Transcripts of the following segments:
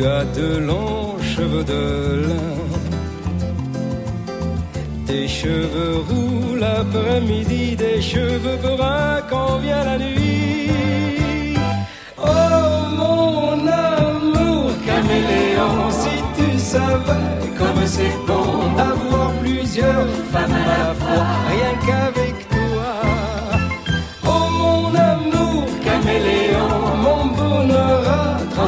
tu as de longs cheveux de lin. Des cheveux roux l'après-midi, des cheveux bruns quand vient la nuit. Oh mon amour caméléon, si tu savais comme c'est bon d'avoir plusieurs femmes à la fois, rien qu'avec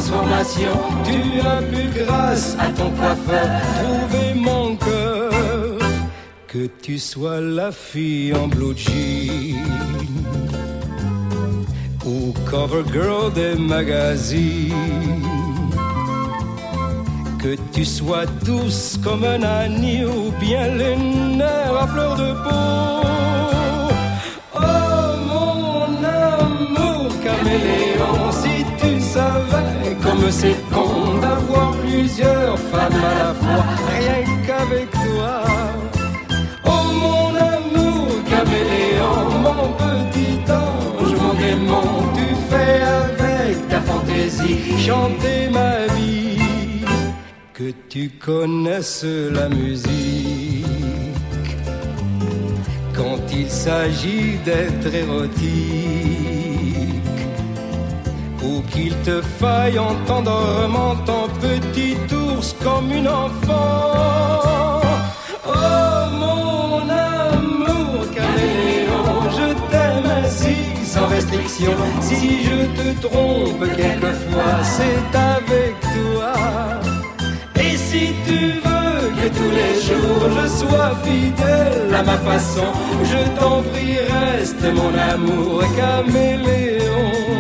transformation, tu as pu grâce à ton coiffeur trouver mon cœur. Que tu sois la fille en blue jean ou cover girl des magazines. Que tu sois douce comme un agneau ou bien les nerfs à fleur de peau. Oh mon amour caméléon, si comme c'est con d'avoir plusieurs femmes à la fois, rien qu'avec toi. Oh mon amour caméléon, mon petit ange, mon démon, tu fais avec ta fantaisie chanter ma vie. Que tu connaisses la musique quand il s'agit d'être érotique ou qu'il te faille en t'endormant ton petit ours comme une enfant. Oh mon amour caméléon, je t'aime ainsi sans restriction. Si je te trompe quelquefois, c'est avec toi. Et si tu veux que tous les jours je sois fidèle à ma façon, je t'en prie, reste mon amour caméléon.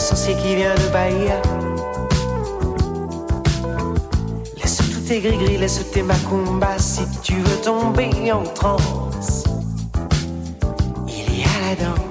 Sorcier qui vient de Bahia. Laisse tous tes gris-gris, laisse tes macumbas si tu veux tomber en transe. Il y a la danse.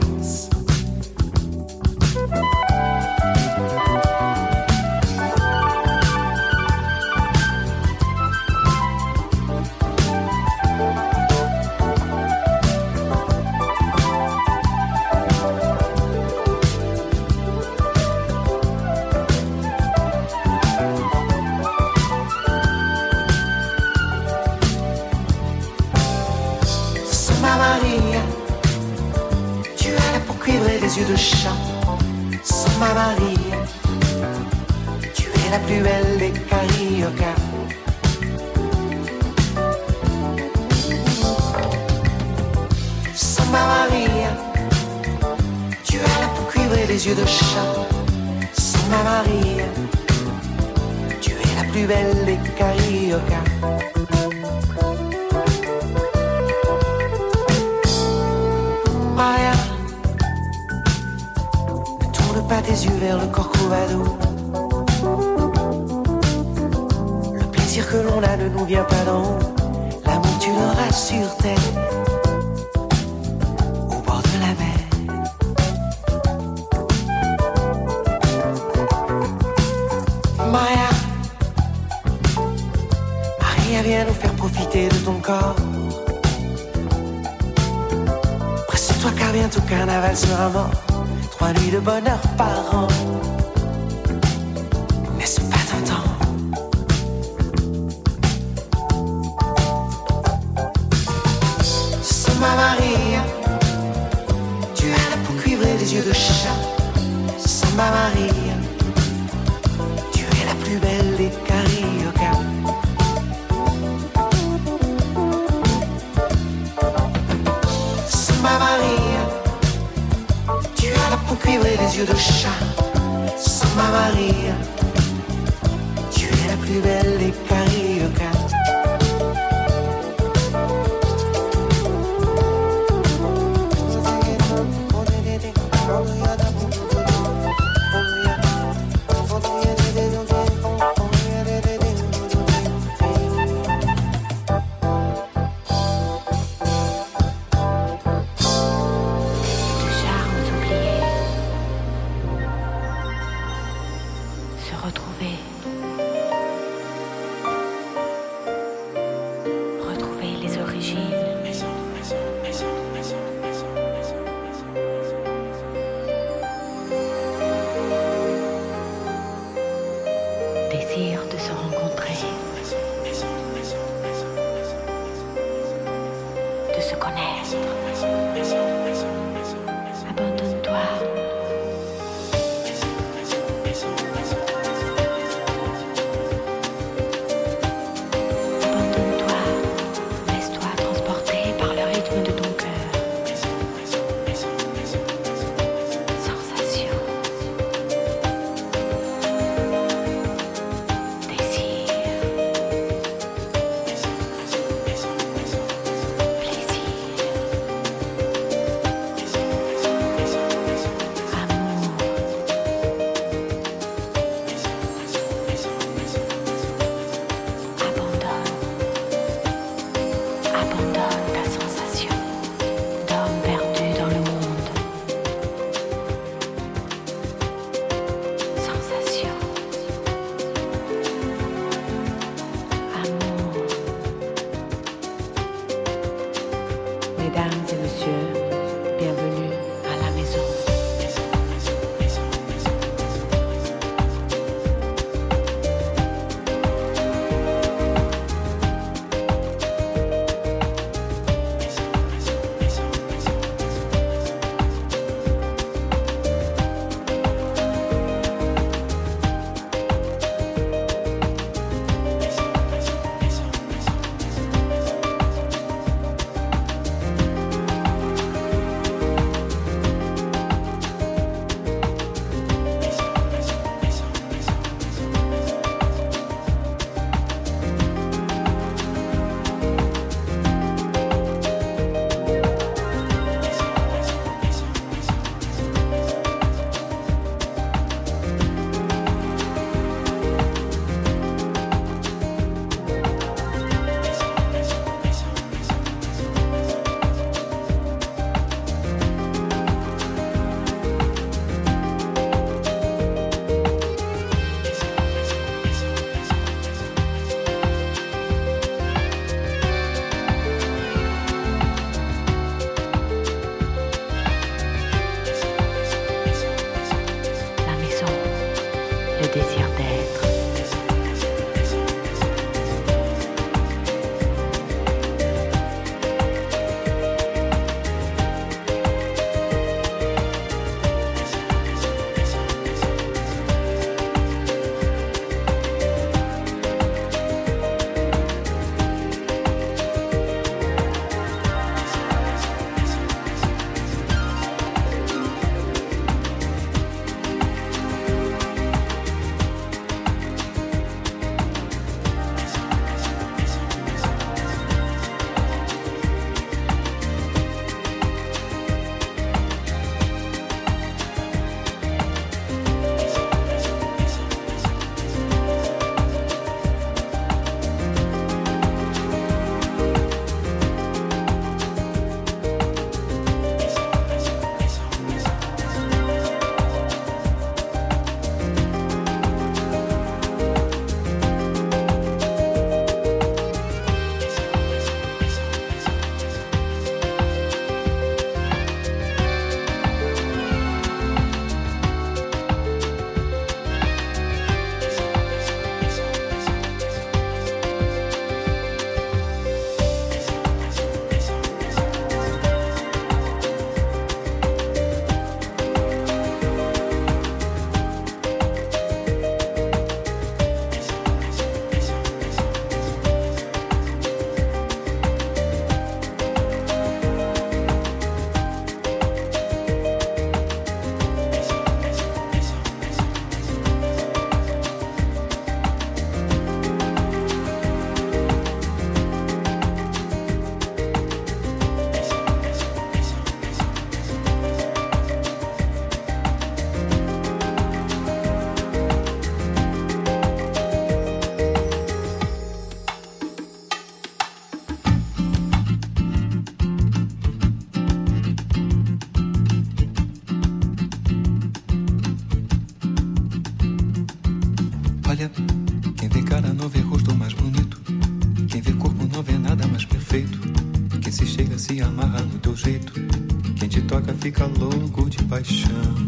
question.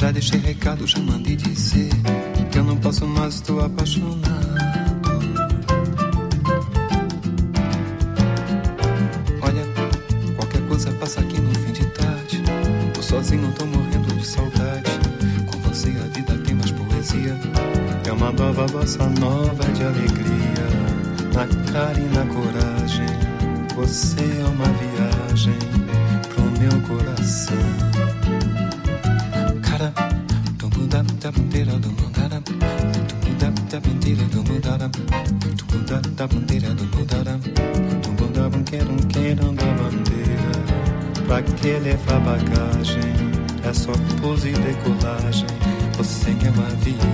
Já deixei recado, já mandei dizer que eu não posso mais, estou apaixonado. Olha, qualquer coisa passa aqui no fim de tarde. Tô sozinho, tô morrendo de saudade. Com você a vida tem mais poesia. É uma nova bossa nova de alegria. Na cara e na coragem. Você é uma viagem pro meu coração. releva bagagem. É só pose e decolagem. Você é um avião.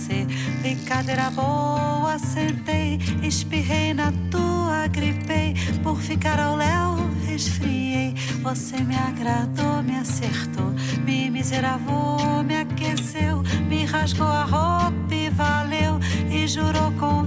você. Brincadeira boa, sentei, espirrei na tua, gripei. Por ficar ao léu, resfriei. Você me agradou, me acertou, me miseravou, me aqueceu, me rasgou a roupa e valeu. E jurou com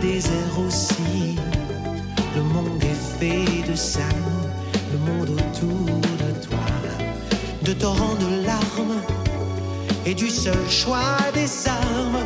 désert aussi. Le monde est fait de sang, le monde autour de toi. De torrents de larmes et du seul choix des armes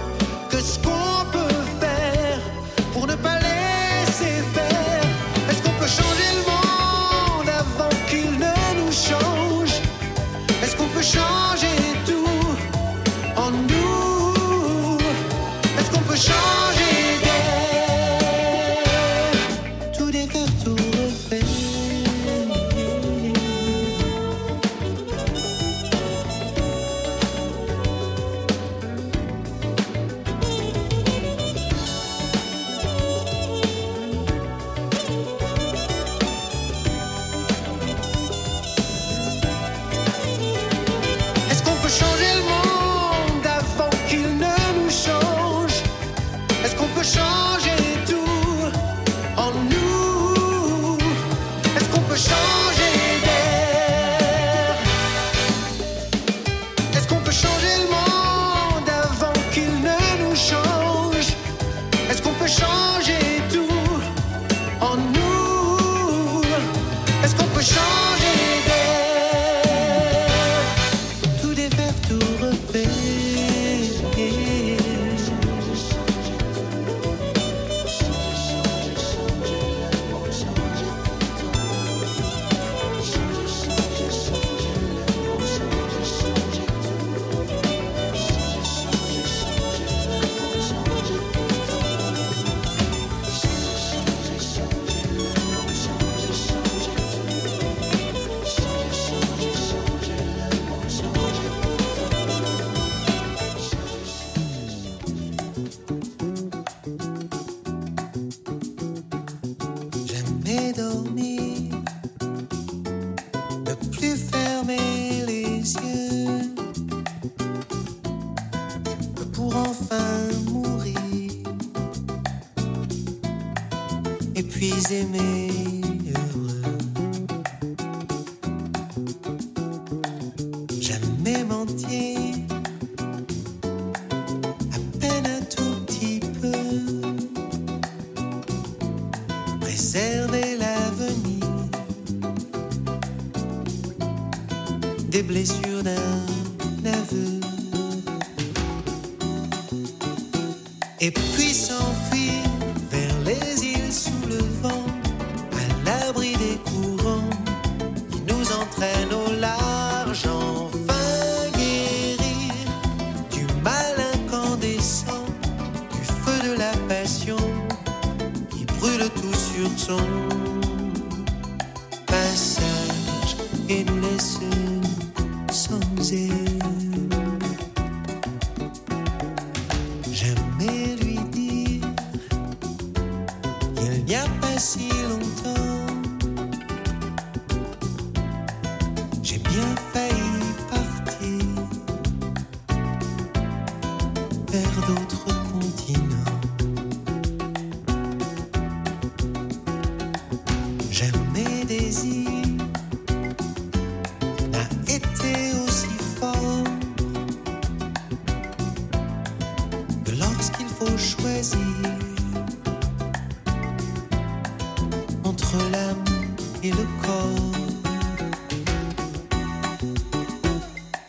de.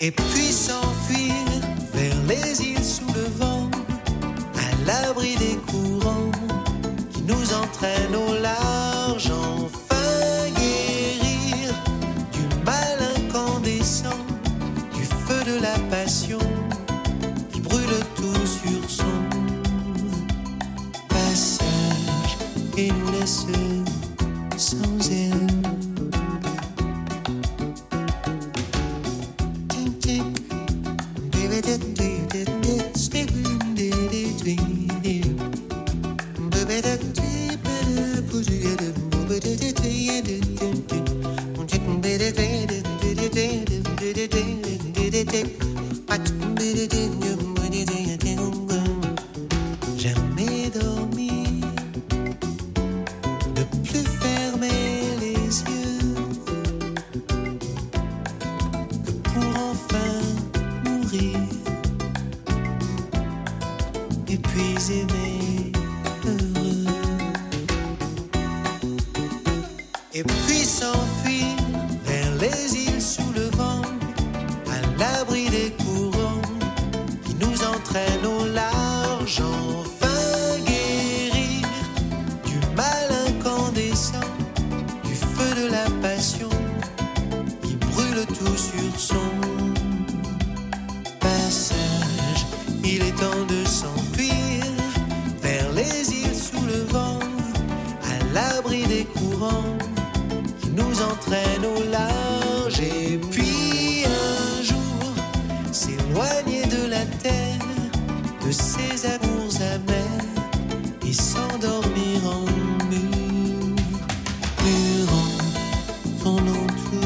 et puis s'enfuir vers les îles sous le vent, à l'abri des courants qui nous entraînent au large, enfin guérir du mal incandescent, du feu de la passion qui brûle tout sur son passage et nous laisse. to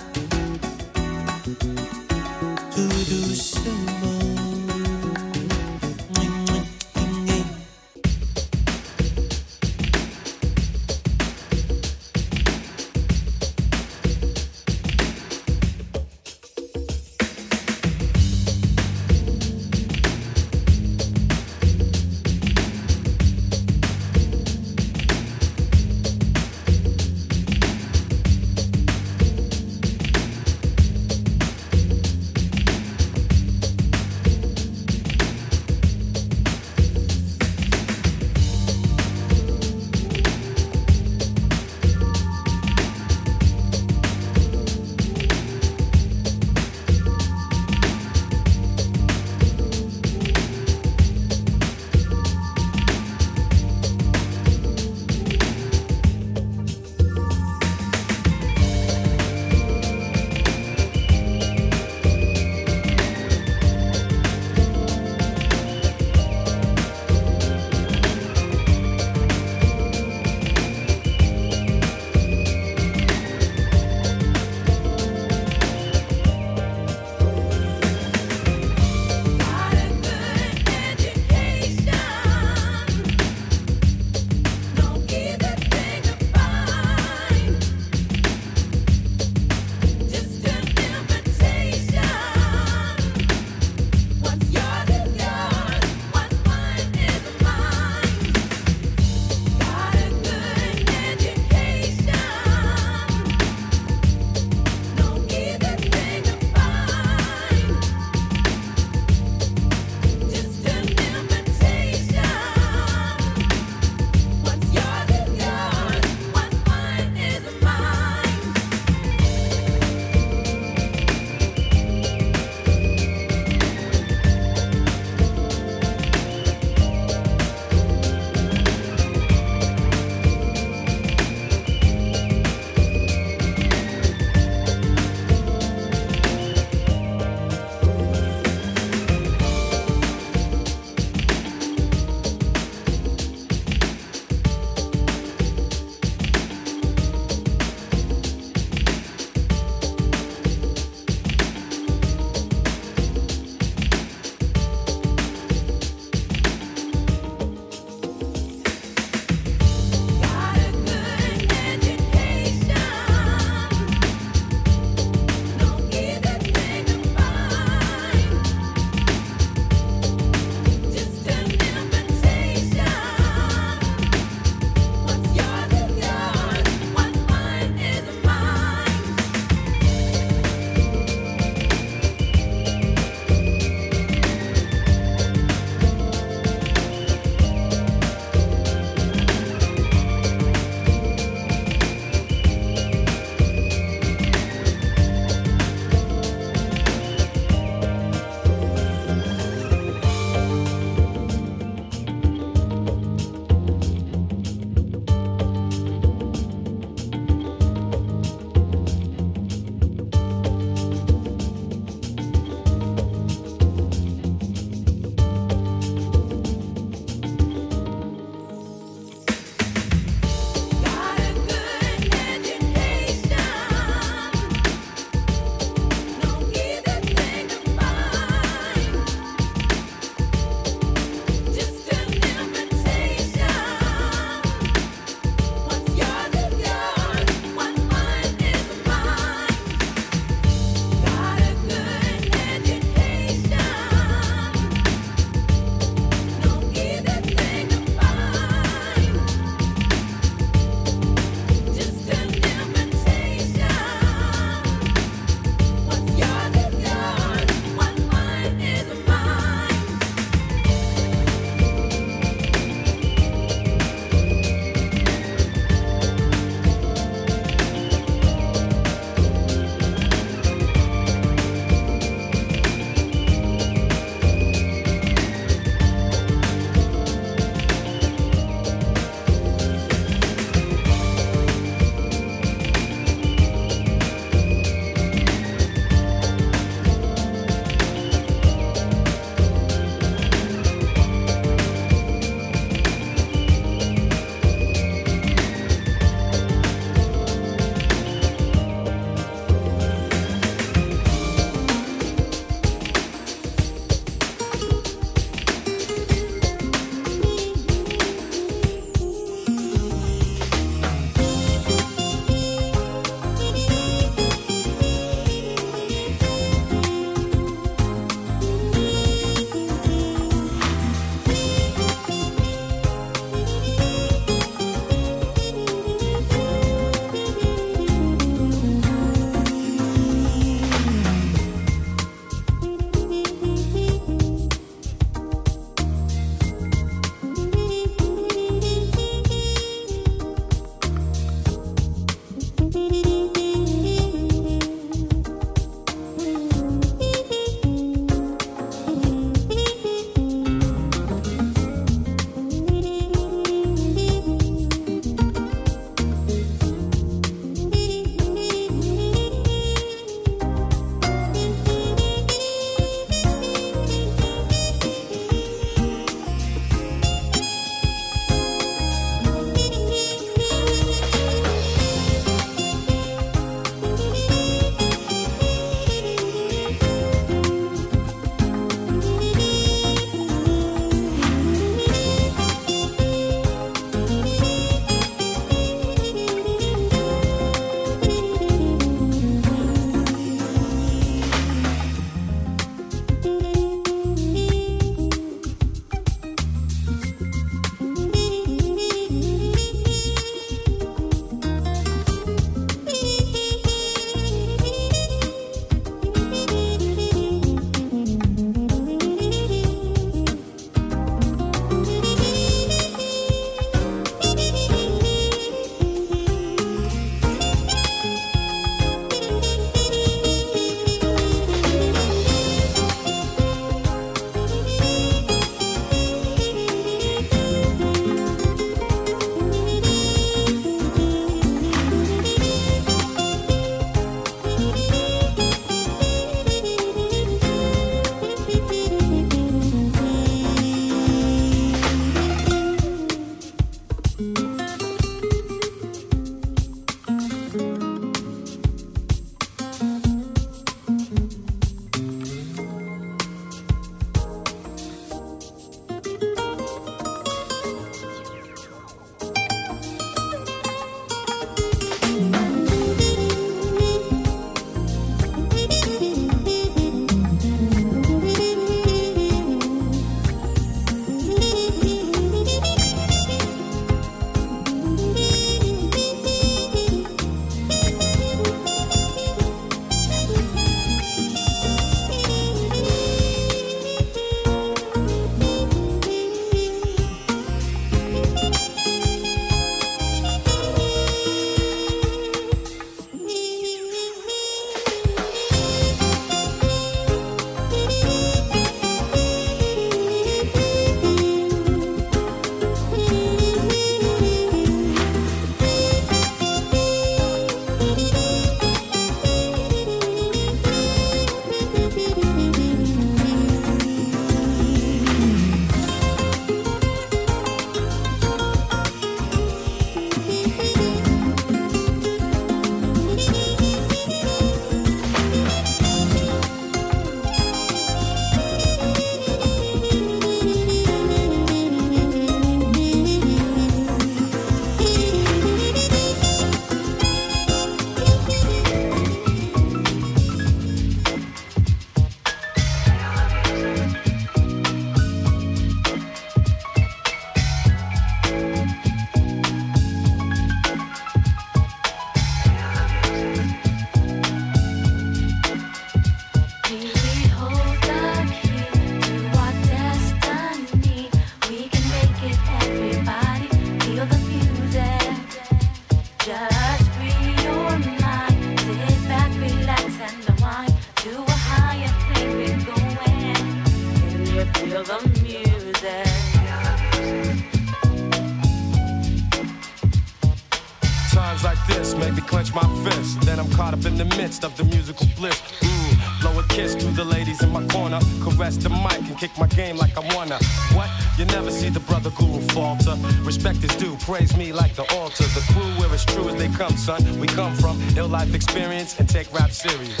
fist. Then I'm caught up in the midst of the musical bliss. Mm, blow a kiss to the ladies in my corner. Caress the mic and kick my game like I wanna. What? You never see the brother guru falter. Respect is due, praise me like the altar. The crew where as true as they come, son. We come from ill life experience and take rap serious.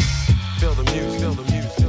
Feel the music, feel the music,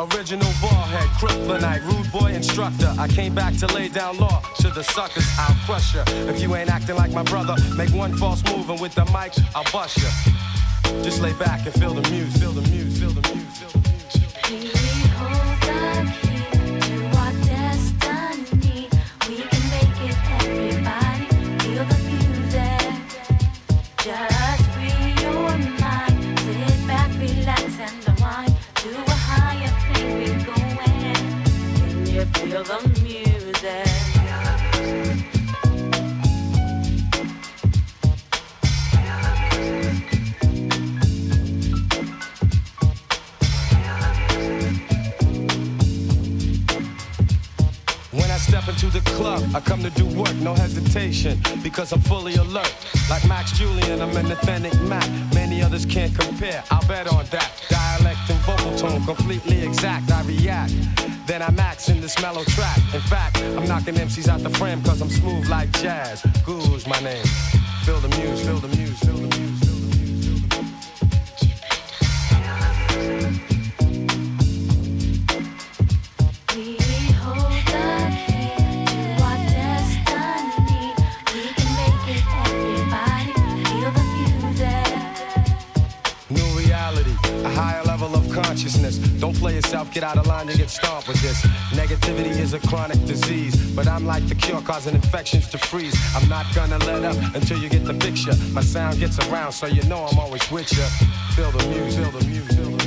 Original ballhead, kryptonite, rude boy instructor. I came back to lay down law to the suckers. I'll crush ya. If you ain't acting like my brother, make one false move and with the mic, I'll bust ya. Just lay back and feel the music, feel the music, feel the music, them. Club, I come to do work, no hesitation, because I'm fully alert. Like Max Julian, I'm an authentic Mac. Many others can't compare, I'll bet on that. Dialect and vocal tone, completely exact, I react. Then I max in this mellow track. In fact, I'm knocking MCs out the frame, cause I'm smooth like jazz. Guru's my name. Feel the muse, feel the muse, feel the muse, Negativity is a chronic disease, but I'm like the cure, causing infections to freeze. I'm not gonna let up until you get the picture. My sound gets around, so you know I'm always with you. Feel the music, feel the music,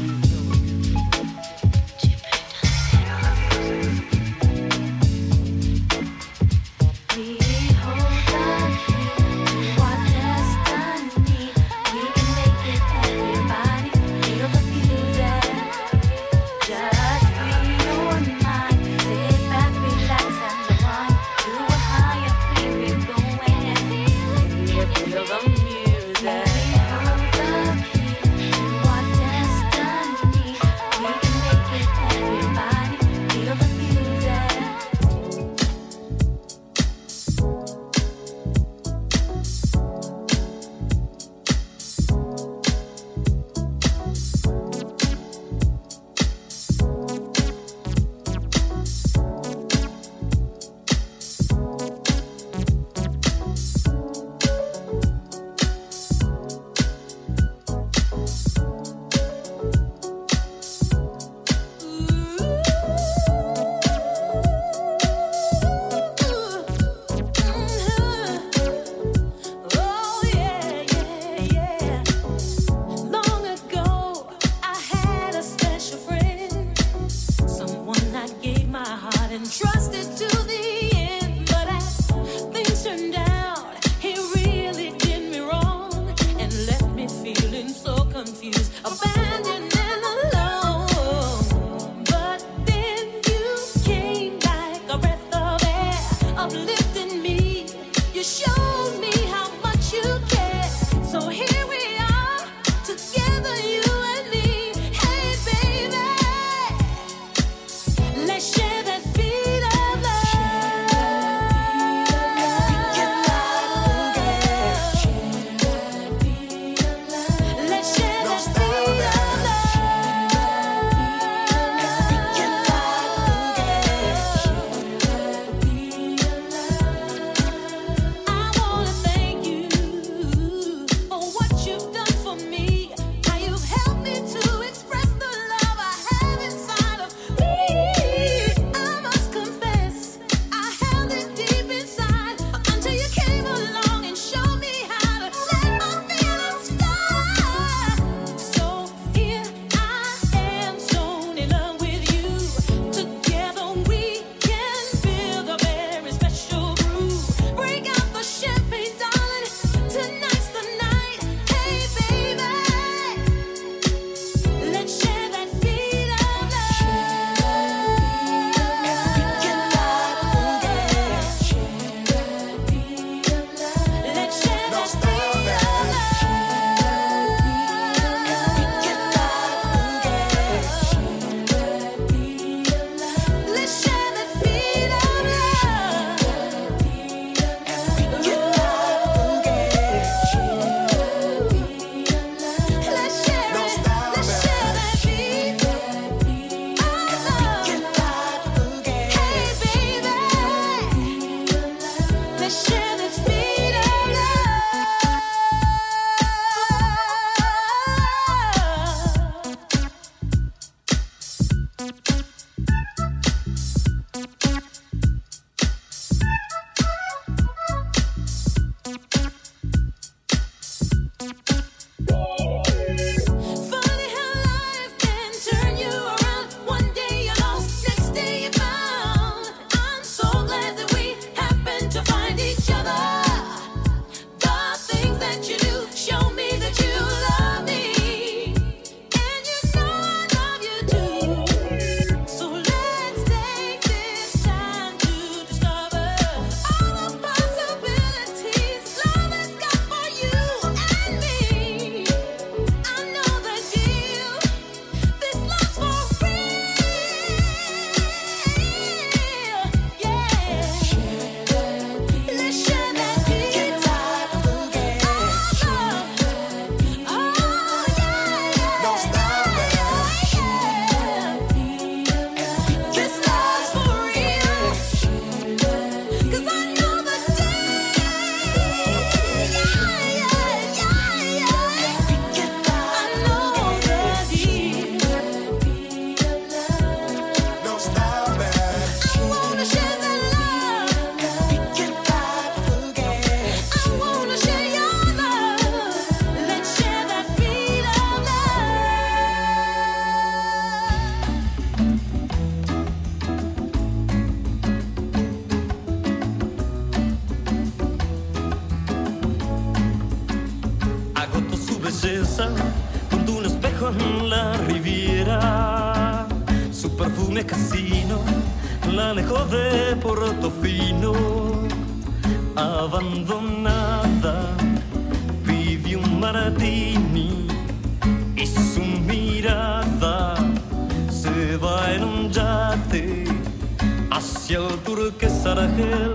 fino, abandonada, vive un maratini y su mirada se va en un yate hacia el turquesa Argel,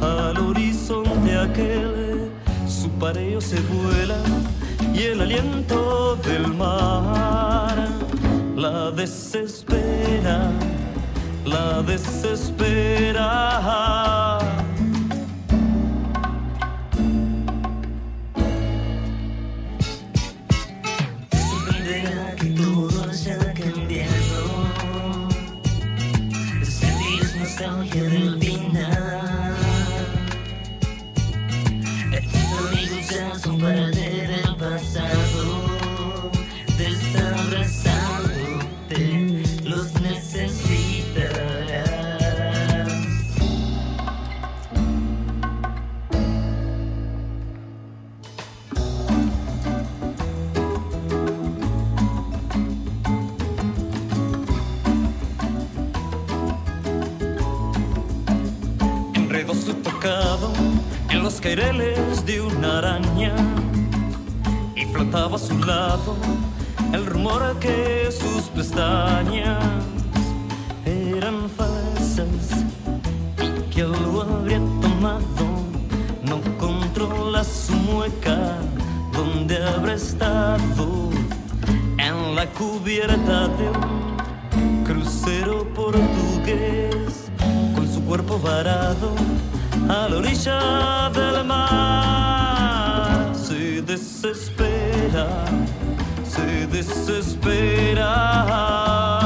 al horizonte aquel, su pareo se vuela y el aliento del mar la desespera la desesperaba. a su lado el rumor que sus pestañas eran falsas, y que algo habría tomado, no controla su mueca, donde habrá estado en la cubierta de un crucero portugués, con su cuerpo varado a la orilla del mar, se desespera better. Say this is better.